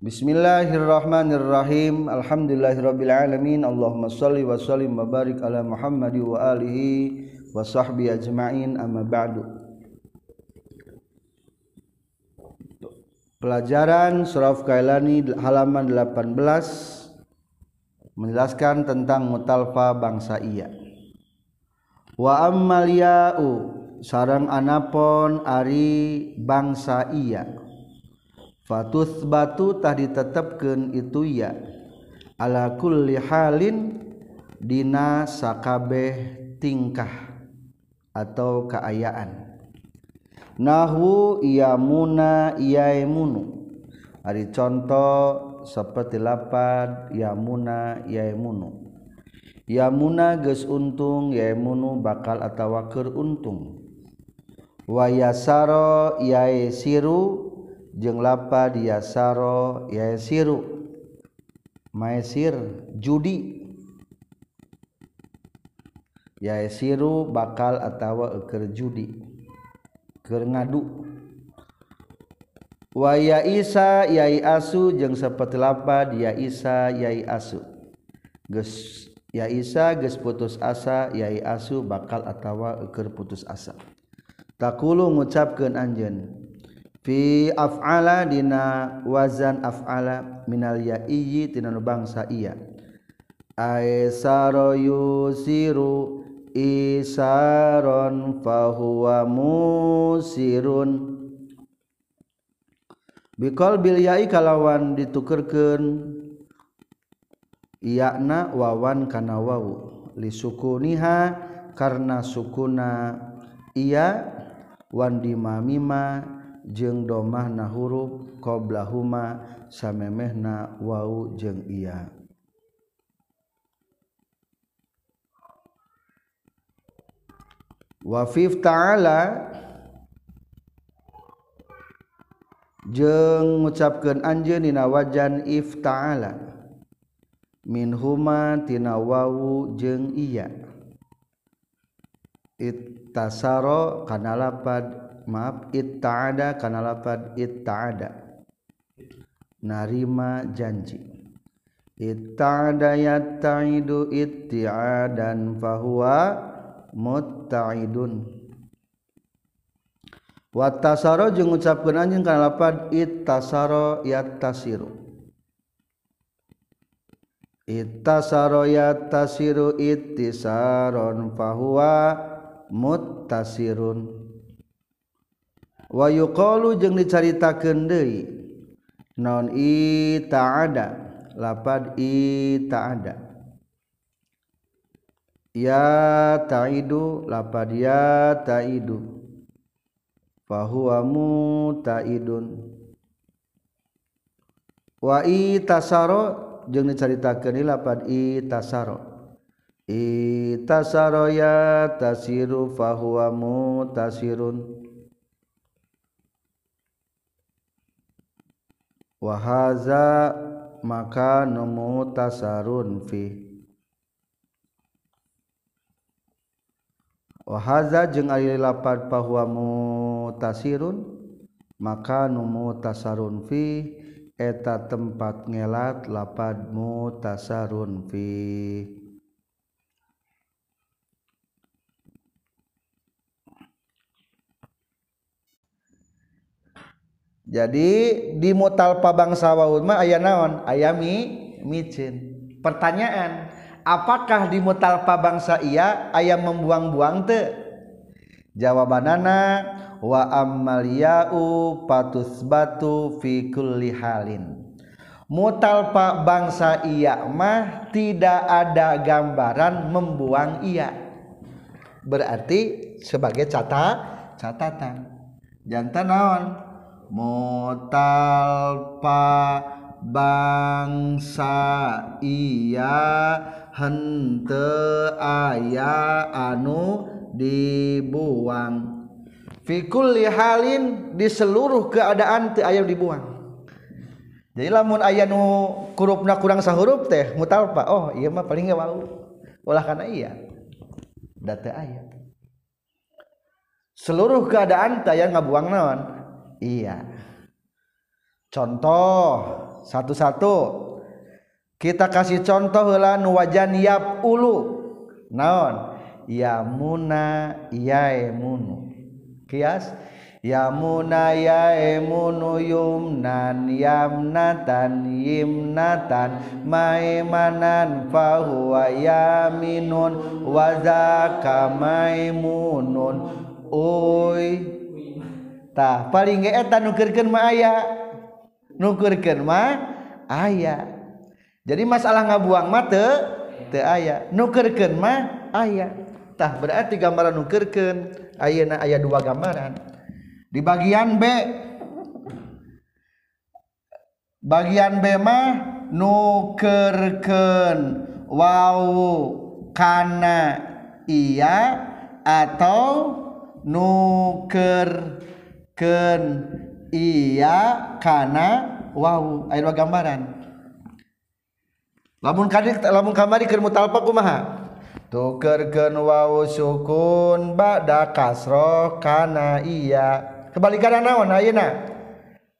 Bismillahirrahmanirrahim. Alhamdulillahirabbil alamin Allahumma shalli wa sallim wa barik ala Muhammad wa alihi wa sahbi ajmain. Amma ba'du. Pelajaran surah Kailani halaman 18 menjelaskan tentang mutalfa bangsa iya. Wa ammal ya'u sarang anapon ari bangsa iya fatus batu tadi ditetapkan itu ya. Ala kulli halin dina sakabeh tingkah atau keayaan nahwu yamuna yaimunu ari contoh seperti lapad yamuna yaimunu yamuna geus untung yaimunu bakal atawa keur untung. Wayasaro yaisiru jeung lapa diasaro yasiru maesir judi. Yasiru bakal atawa eker judi. Keur ngadu. Wa ya isa yai asu jeung seperti lapa dia isa yai asu. Geus ya isa geus putus asa yai asu bakal atawa eker putus asa. Takulu ngucapkeun anjeun. fi af'ala dina wazan af'ala minal ya'i tina bangsa iya. Aisaro yusiru isaron fahuwa musirun. Bikol bil ya'i kalawan ditukerkeun yakna wawan kana wau. Li sukuniha karena sukuna iya wan dimamima jeung domahna huruf qoblahuma samemehna wau jeung iya wafif ta'ala jeng ngucapkan anjeun dina wajan if ta'ala. Min huma tina wawu jeung iya. Ittasaro kana lapad maaf itta'ada kana lapad itta'ada. Narima janji. Itta'ada yatta'idu itti'adan fahuwa mutta'idun. Wattasaro jeung ngucapkeun anjeun kana lapad ittasaro yattasiru. Ittasaro yattasiru ittisaron fahuwa muttasirun wa yuqalu jeung dicaritakeun deui naon ita'ada lapad ita'ada ya ta'idu lapad ya ta'idu. Fahuwa muta'idun. Wa itasaro jeung dicaritakeun lapad itasaro itasaro ya tasiru fahuwa mutasirun wahaza maka nomu tasarun fi. Wahaza jeung ari lapan pahwa mutasirun maka numu tasarun fi eta tempat ngelat lapad mutasarun fi. Jadi di mutalpa bangsa waul mah aya naon? Ayami micin. Pertanyaan apakah di mutalpa bangsa iya ayam membuang-buang te jawabanana wa ammal ya'u patus batu fi kulli halin. Mutalpa bangsa iya mah tidak ada gambaran membuang iya. Berarti sebagai catat catatan jantan naon mutalpa bangsa iya hente aya anu dibuang. Fikulli halin di seluruh keadaan teu aya dibuang. Jadi lamun aya nu kurupna kurang sahurup teh mutalpa oh iya mah paling wau. Ulah kana iya da teu aya. Seluruh keadaan teh aya ngabuang naon? iya. Contoh satu-satu. Kita kasih contoh lan wajan yap ulu. Naon? Yamuna yaemunu kias? Yamuna yaemunu yumnan yamnatan yimnatan. Maimanan fahuwa yaminun wazaka maimunun uy tah paling eta nukerkeun mah aya. Nukerkeun mah aya. Jadi masalah ngabuang mah teu teu aya. Nukerkeun mah aya. Tah berarti gambaran nukerkeun ayeuna aya dua gambaran. Di bagian B bagian B mah nukerkeun wau kana iya atau nuker iya kana wow air gambaran. Lamun kadik lamun kamari keur mutalpa kumaha? Tukerkeun wawu sukun ba'da kasro kana iya. Kebalikan naon ayeuna?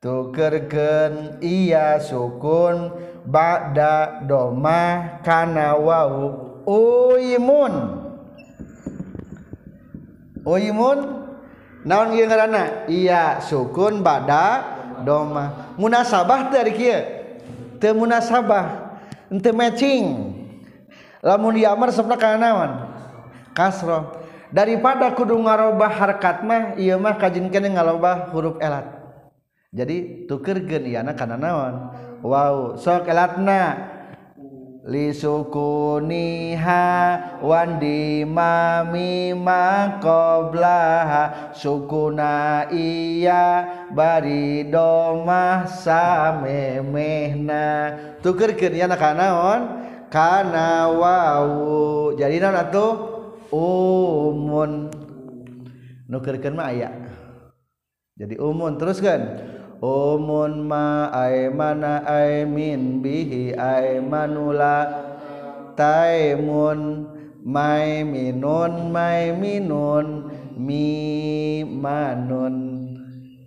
Tukerkeun iya sukun ba'da doma kana wow uimun. Uimun? naon ngaranna? Iya sukun bada doma. Munasabah dari kieu? Teu munasabah. Ente matching. Lamun yamar sebelah kana naon? Kasro daripada kudu ngarobah harkat mah ieu mah kajin kene ngarobah huruf elat. Jadi tukerkeun iana kana naon? Wow sok elatna. lisukuniha wandi mami makoblaha. Sukuna iya bari domah samemehna. Tukerkeun ya kanaon kana wau. Jadi naon atuh? Umun. Nukerkeun mah aya. Jadi umun teruskan umun ma aimana aimin bihi aimanula taimun maiminun maiminun mimanun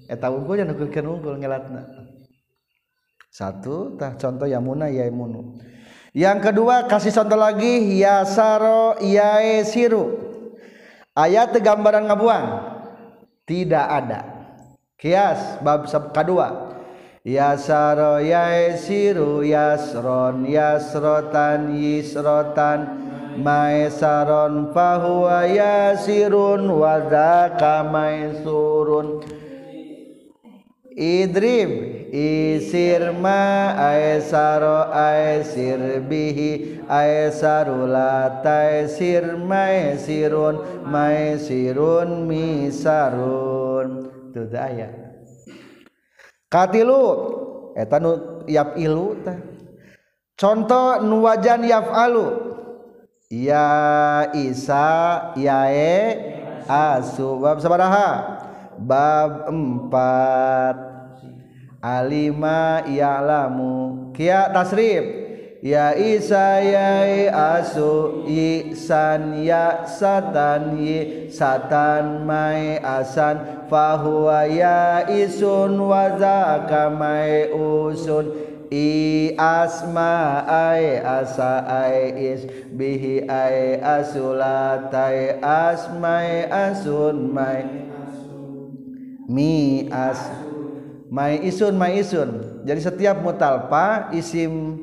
eta eh, unggul yang nukulkeun unggul ngelatna. Satu tah contoh yamuna yaimunu yang kedua kasih contoh lagi yasaro yaesiru ayat gambaran ngabuang. Tidak ada. Kias bab kedua. Yasaro yaisiru yasron yasrotan yisrotan. Maesaron fahuwa yasirun wadaka maesurun idrib isir ma aesaro aesir bihi. Aesaru daya. Katiluan yap ilu ta. contoh nuwajan yafalu ya Isa yae asu. Bab sabaraha? Bab 4 alima ya'lamu kia tasrif. Ya isa ya asu ihsan ya satan yi satan mai asan. Fahuwa ya isun wa zaka mai usun. I asma ai asa ai is bihi ai asulatai asmai asun mai mi as. Mai isun mai isun. Jadi setiap mutalpa isim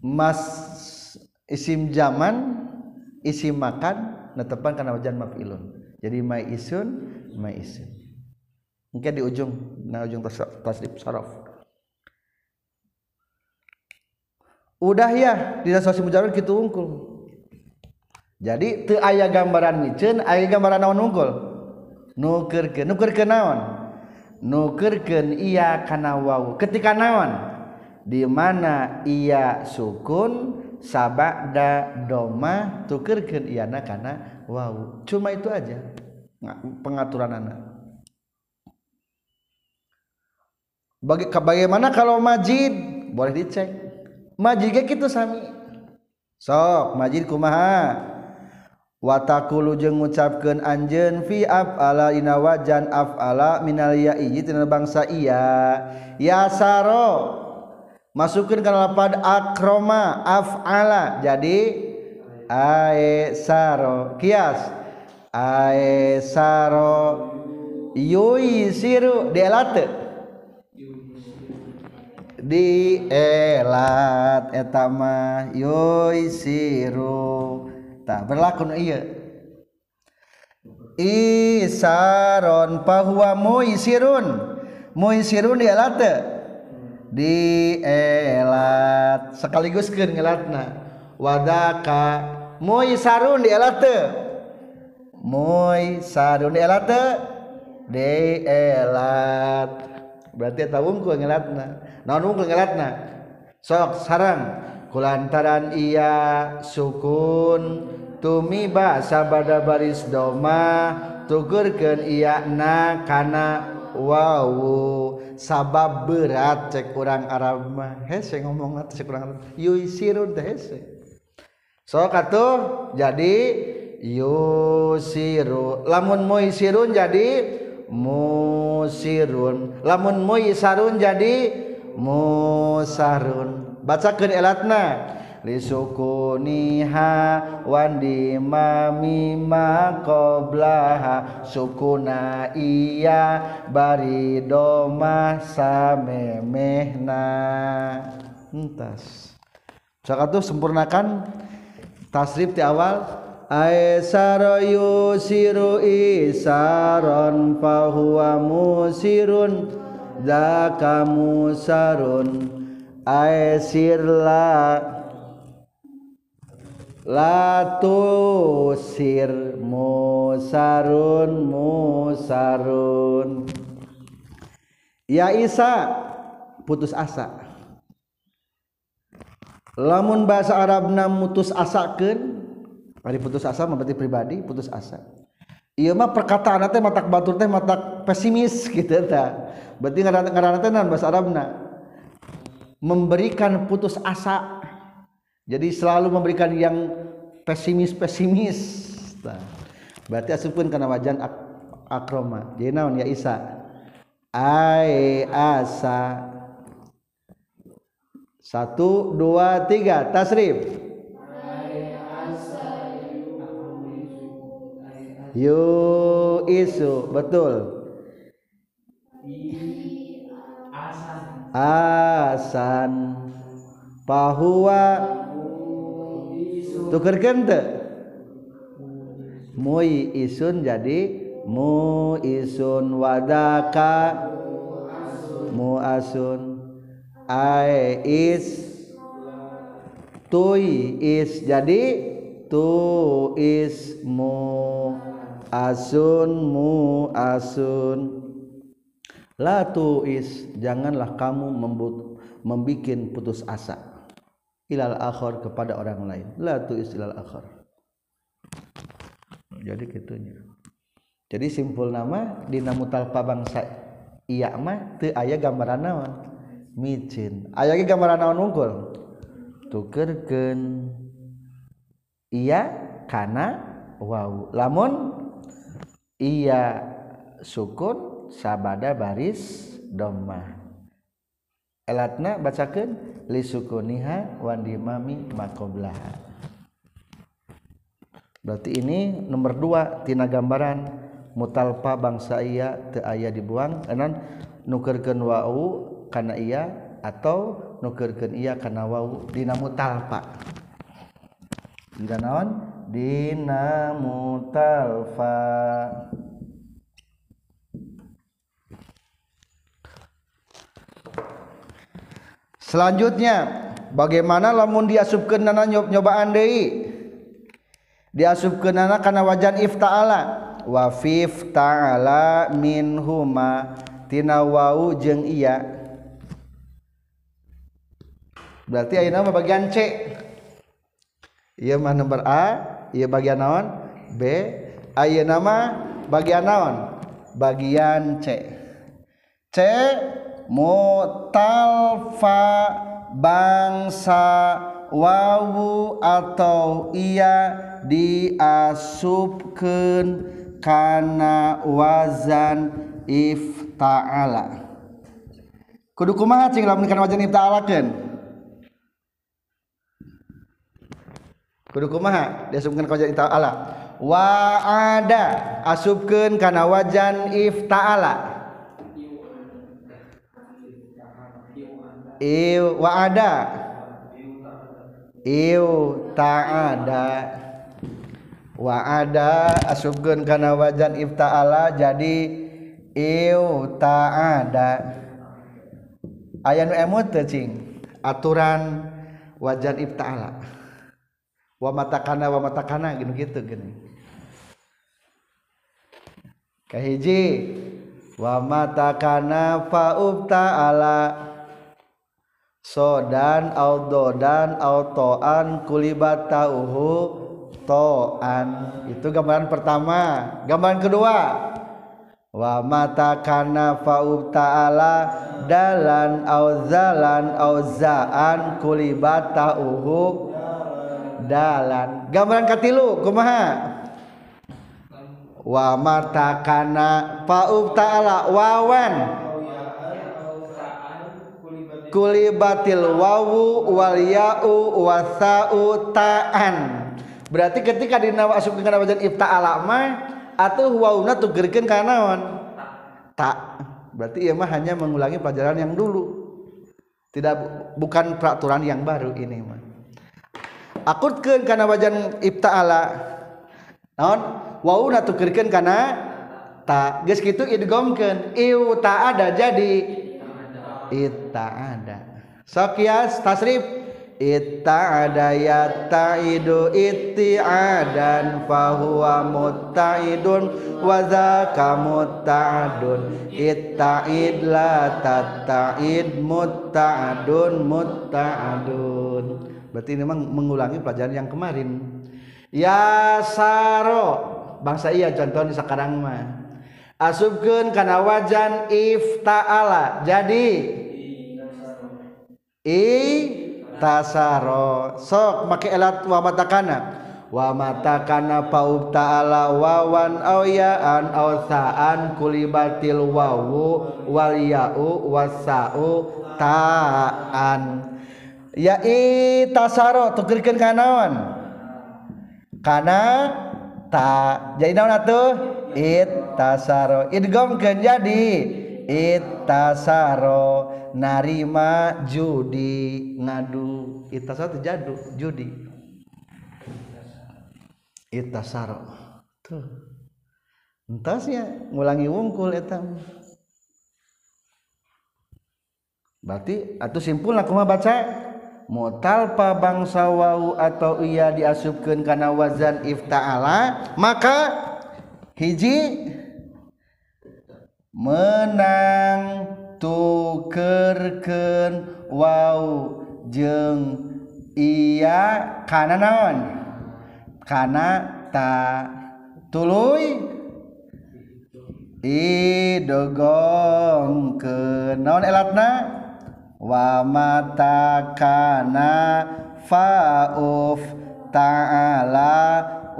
Mas isim zaman isim makan netepan karena wajan maf'ilun jadi mai isun mai isun mungkin di ujung nah ujung tasrif saraf udah ya di dasar mujarrad gitu unggul. Jadi teu aya gambaran miceun aya gambaran naon unggul? Nukeurkeun nukeurkeun naon? Nukeurkeun iya kana wau. Ketika naon di mana ia sukun sabada doma tukerkeun iana kana wow cuma itu aja pengaturan anak Baga bagaimana kalau majid? Boleh dicek. Majid gitu sami. Sok majid kumaha? Watakulu jeung ngucapkeun anjeun fi afala ina wajan afala minal ya'i tina bangsa iya yasaro masukin kana lapad akroma afala. Jadi aesaro kias. Aesaro yui siru delate di elat etama yui siru. Berlaku iya. Isaron bahwa muisirun muisirun dia dielat sekaligus ke ngelatna. Wadaka. Moy sarun dielat teu moy sarun dielat teu dielat berarti eta wungkul ngelatna. Naon wungkul ngelatna? Sok sarang kulantaran iya sukun. Tumiba sabada baris doma. Tugurkeun iya na kana wawu. sabab berat cek orang Arab mah. Hese ngomong cek orang Arab. Yusirun teh hese so katuh jadi yusiru lamun muisirun jadi musirun lamun muisarun jadi musarun bacakeun elatna. Lisukuniha wandi mami makoblaha. Sukuna iya bari doma samemehna. Entas. Cakap sempurnakan tasrif di awal. Aisara yusiru isaron fahuwa musirun Zaka musarun Latusir musarun musarun ya Isa putus asa. Lamun bahasa Arabna mutus asakeun ari putus asa berarti pribadi putus asa. Iya mah perkataan teh matak batur teh matak pesimis gitu ta. Berarti ngaranna teh bahasa Arabna? Memberikan putus asa jadi selalu memberikan yang pesimis-pesimis nah, berarti asupun karena wajan ak akroma jadi naon ya Isa ai asa satu dua tiga tasrif yu isu betul asan bahwa tukerkeun teu mui isun jadi mu isun wadaka. Mu asun. Ai is. Tui is jadi tu is mu asun mu asun. La tu is janganlah kamu membut membikin putus asa ilal akhir kepada orang lain. La tu istilal akhir jadi gitunya. Jadi simpul nama dina mutalpa bangsa iya mah teu aya gambaran naon? Micin. Aya ge gambaran naon unggul? Tukerkeun. Iya kana wau. Lamun iya sukun sabada baris domah elatna bacakan lisukuniha wandimami makoblaha berarti ini nomor dua tina gambaran mutalpa bangsa iya te aya dibuang enan nukerken wau karena iya atau nukerken iya karena wau dina mutalpa. Dina naon? Dina mutalfa selanjutnya bagaimana lamun diasubkeun nana nyobaan deui? Diasubkeun nana kana wajan iftaala. Wa fif ta'ala minhuma. Tina wau jeung iya. Berarti ayeuna mah bagian C. Ieu mah nomor A ieu bagian naon? B. Ayeuna mah bagian naon? Bagian C. C mutalfa bangsa wawu atau ia diasubkenkana wazan ifta'ala. Kudu kumaha cing lamun kana wazan ifta'alakeun? Kudu kumaha diasubkeun kana wazan ifta'ala? Wa ada asubkeun kana wajan ifta'ala iu wa ada iw ta'ada. Wa ada asubkeun kana wajan ifta'ala jadi iw ta'ada. Aya nu emot teu cing? Aturan wajan ifta'ala wa matakana wa matakana gitu gitu gini. Kahiji wa matakana fa ta'ala sodan autoan kulibatauhu toan. Itu gambaran pertama. Gambaran kedua. Wa mata kana fa'ub ta'ala dalan auzalan auzaan kulibatauhu dalan. Gambaran katilu kumaha? Wa mata kana fa'ub ta'ala wawan kulibatil wawu wal ya'u wasa'u ta'an. Berarti ketika dina asupkeun kana wajan ifta'ala mah atuh wawuna tugerkeun kana naon? Ta. Berarti ieu mah hanya mengulangi pelajaran yang dulu. Tidak bukan peraturan yang baru ini mah. Akutkeun kana wajan ifta'ala naon? Wawuna tugerkeun kana ta. Geus kitu idghamkeun iu ta ada jadi ada. Sokias tasrif. Ada ya ta'idu itti'adan fahuwa mutta'idun wa dzaka mutta'adun. Itta'id la tatta'id mutta'adun mutta'adun. Berarti ini memang mengulangi pelajaran yang kemarin. Ya saro. Bangsa iya contohnya sekarang mah asubkeun kana wajan if ta'ala jadi i tasaro sok make elat wa matakana. Wa matakana paub ta'ala wawan au ya'an au sa'an kulibatil wawu wal ya'u wasa'u ta'an. Ya i tasaro tukerkeun kanaon? Kana ta jadi naon atuh it tasaro idghamkeun jadi. It tasaro narima judi. Ngadu. Itasaro jadu judi. Itasaro tuh. Entasnya ngulangi wungkul eta. Berarti atuh simpulna kumaha baca mutalpa bangsa wau atau ia diasupkeun karena wazan ifta'ala maka hiji menang tukerken wow jeng iya karena naon? Karena tak tuluy? Idogong ke naon elatna? wamatakana fauf ta'ala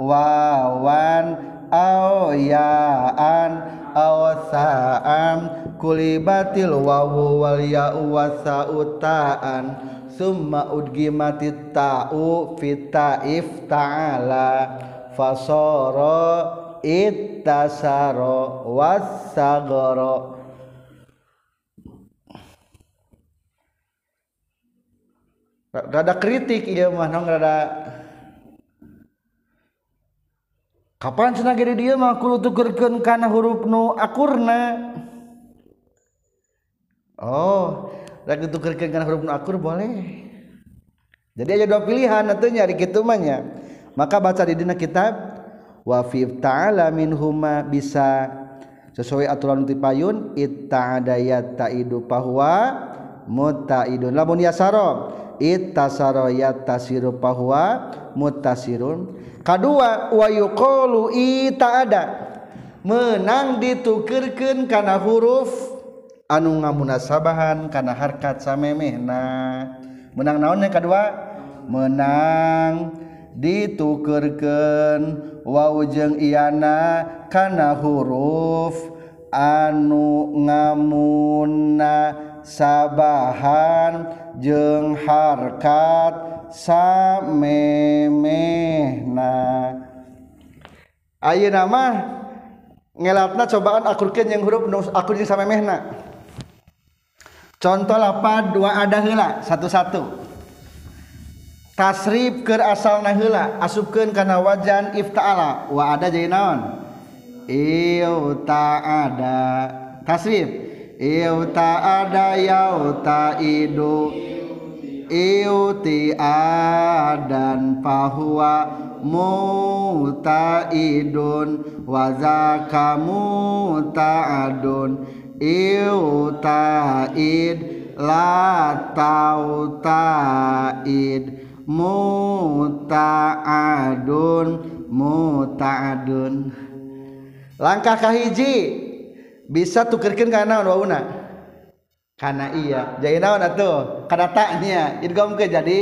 wawan awyaan awsa'an kulibatil wawu wal ya'u wasa'utaan summa udgimatit ta'u fita'if ta'ala fasoro ittasaro wasagara rada kritik iya mah nong rada kapan cenah gede dia mah kudu tukerkeun kana huruf nu akurna? Oh lagi tukerkeun kana huruf nu akur boleh. Jadi ada dua pilihan nantinya di kitu maka baca di dina kitab wa fi ta'ala minhuma bisa. Sesuai aturan tipayun itta'adayat ta'idu pahwa mutaidun. Lamun yasara it tasaroya tasiru pahwa mutasirun. Kedua wa yuqalu ita ada menang ditukerkeun kana huruf anu ngamunasabahan kana harkat samemehna. Menang naonnya kedua menang ditukerken wawjeng iana karena huruf anu ngamunna sabahan jeung harkat samemehna. Ayeuna mah ngelatna cobaan akurkeun yang huruf akur jeung samemehna. Contoh lapan dua ada heula satu-satu. Tasrif keur asalna heula asupkeun kana wajan ifta'ala wa ada jadi naon? Ifta'ada tasrif. Iu ta ada yauta idu. Iu ti adan fahuwa muta'idun Wazaka muta'adun Iuta'id la mu ta adun. Langkah kahiji bisa tukerkan karena wauna? Karena iya. Jadi naon atuh? Karena taknya idgham ke jadi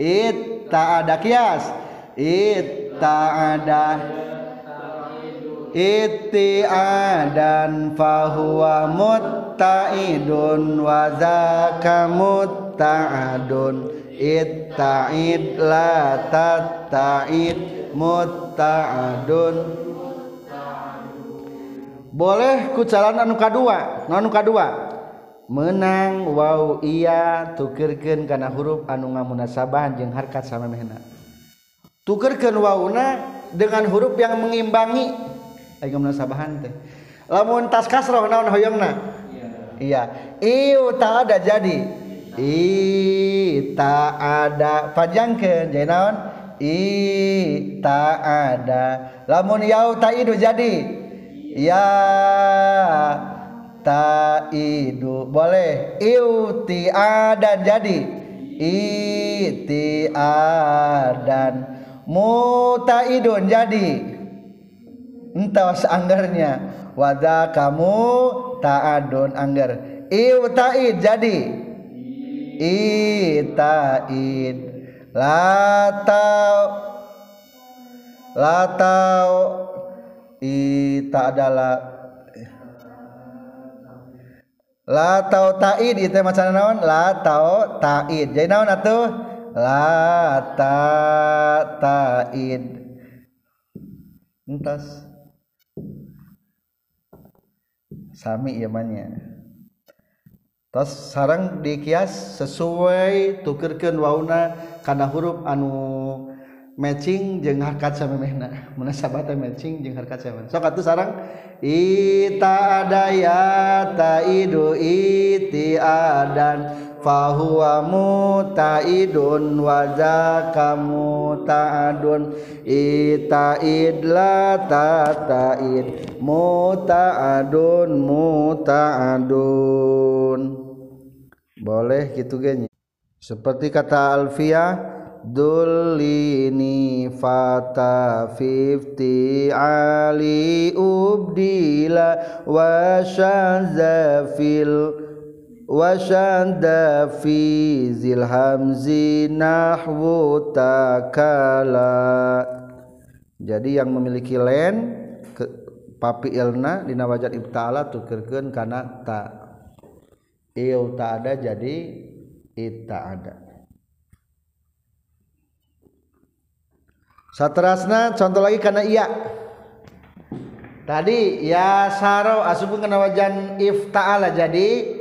it tak ada kias. It tak ada itiadan fahuwa muttaidun wa zaka muttaadun. Itta'id la tatta'id mutta'adun boleh ku jalan anu kadua anu kadua? Menang wow iya tukirkan karena huruf anu ngamunasabahan jeung harkat sama mehna. Tukirkan wauna dengan huruf yang mengimbangi. Ayo munasabahan teh. Lamun tas kasroh naon hoyongna? Iya. Iu tak ada jadi. I tak ada. Panjangkan jadi naon? I tak ada. Lamun yau tak jadi. ya taidu boleh. Iutiadan jadi. Itiadan mutaidun jadi. Entah seanggernya wada kamu taadun angger. Iutaid jadi. Itaid. Latau. Latau. ita adalah la tau taid itu macam naon? La tau taid. Jadi naon atuh? La ta taid. Entas. Sami imannya Tas sarang dikias sesuai tukerkan wauna karena huruf anu matching jeung harkat samemehna munasabata matching jeung harkat samemehna sok atuh sarang. Ita ada ya taidu iti adan. Fahuwa mutaidun wa zaka mutaadun itaid la tataid mutaadun mutaadun boleh gitu gini seperti kata Alfia dulini fata fifty ali ubdila wa shazafil shanda fi zil hamzi nahwu takala. Jadi yang memiliki len ke papi ilna dina wajad ibtala tukerkeun kana ta. Ieu tak ada jadi ita ada saterasna contoh lagi karena iya. Tadi ya saro asupun kena wajan ifta'ala jadi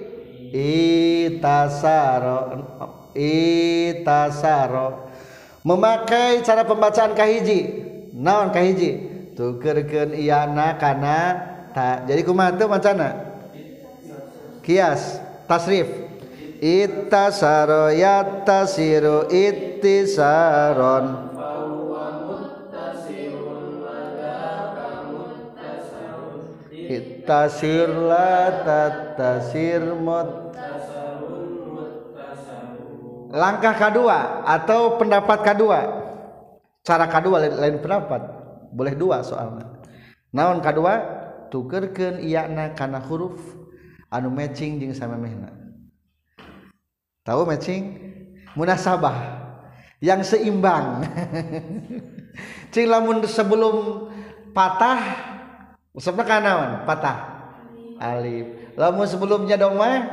itasaro itasaro. Memakai cara pembacaan kahiji. Naon kahiji? Tukerkeun iyana kana ta jadi kumaha macana kias tasrif. Ittasaro yattasiru ittisaron tasir la tatasir mut. Langkah kedua atau pendapat kedua? Cara kedua lain, lain pendapat. Boleh dua soalnya. Naon kedua? Tukerkan iyana karena huruf anu matching jeung sama mehna. Tahu matching? Munasabah yang seimbang. Cing lamun sebelum patah Usapna kanawan patah alif. Lamun sebelumnya dong mah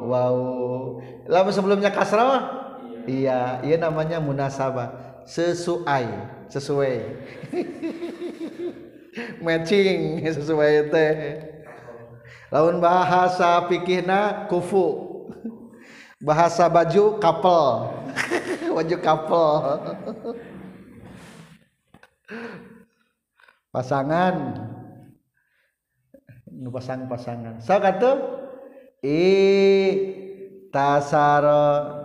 wow. Lamun sebelumnya kasrah iya, iya namanya munasabah. Sesuai, sesuai. Matching sesuai teh. Lamun bahasa pikihna kufu. Bahasa baju couple. baju couple. pasangan. Nu pasang pasangan so kata e, i tasaro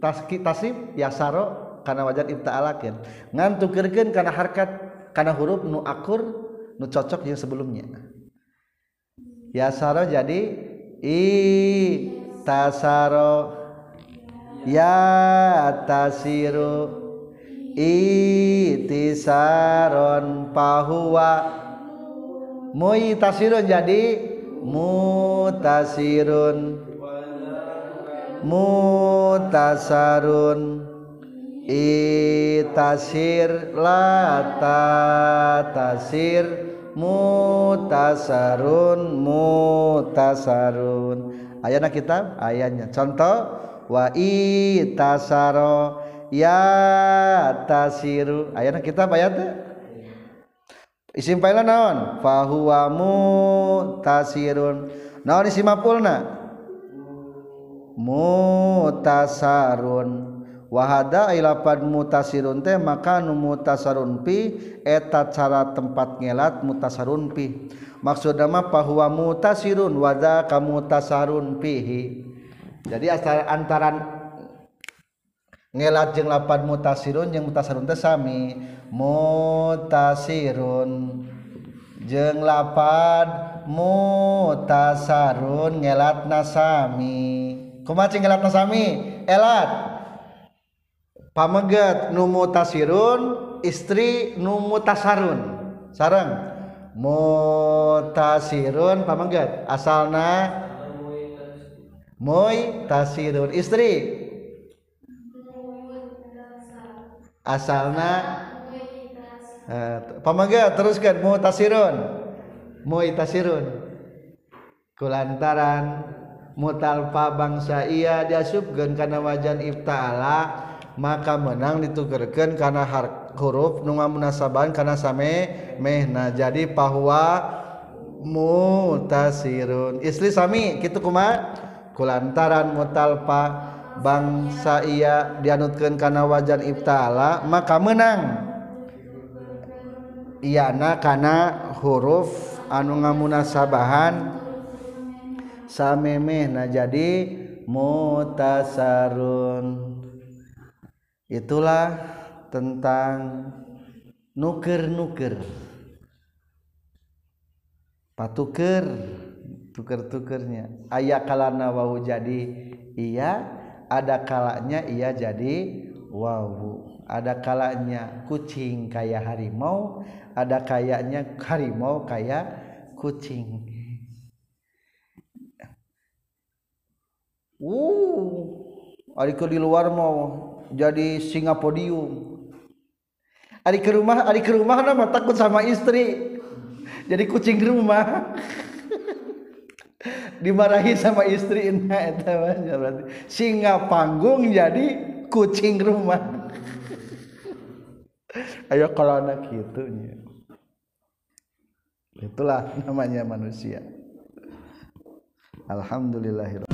taski tasib yasaro karena wajar ibtaalakin ngan tukirkeun karena harkat karena huruf nu akur nu cocok yang sebelumnya. Yasaro jadi i tasaro ya tasiru itisaron pahuwa mutasirun jadi mutasirun mutasarun itasir lata tasir. Mutasarun mutasarun ayana kitab ayatnya contoh wa itasaro ya tasiru. Ayana kita ayat isim fa'il naon? Fahuwa mutasirun naon isim maf'ulna mutasarun. Wahada ilapad mutasirun teh maka nu mutasarun pi eta cara tempat ngelat mutasarun pi. Maksudna mah pahuwa mutasirun wada kamu tasarun pihi. Jadi antara ngelat jeung lapad mutasirun jeung mutasarun teh sami. Mutasirun. Jeung lapad mutasarun ngelat nasami kumaha ngelat nasami elat. Pameget nu mutasirun istri nu mutasarun. Sareng. Mutasirun pameget. Asalna? Moy tasirun istri. asalna? Uh, eh, pamaga teruskan. Mutasirun muitasirun kulantaran mutalpa bangsa iya diasubkeun kana wajan ifta'ala maka menang ditukerkeun kana huruf nu munasaban kana same mehna jadi bahwa mutasirun isli sami kitu kumaha? Kulantaran mutalpa bangsa ia dianutkan karena wajan Ibtala maka menang. Iyana karena huruf anu ngamunasabahan. Samemeh nah jadi mutasarun. Itulah tentang nuker-nuker. Patuker tuker-tukernya. Ayah kalana wau jadi iya. Ada kalanya ia jadi wow ada kalanya kucing kayak harimau. Ada kayaknya harimau kayak kucing. Uh Ariku di luar mau jadi singa podium Ari ke rumah Ari ke rumah nama takut sama istri. Jadi kucing rumah dimarahi sama istri nah berarti. Singa panggung jadi kucing rumah. Ayo kalau anak gitu itulah namanya manusia. Alhamdulillahirobbilalamin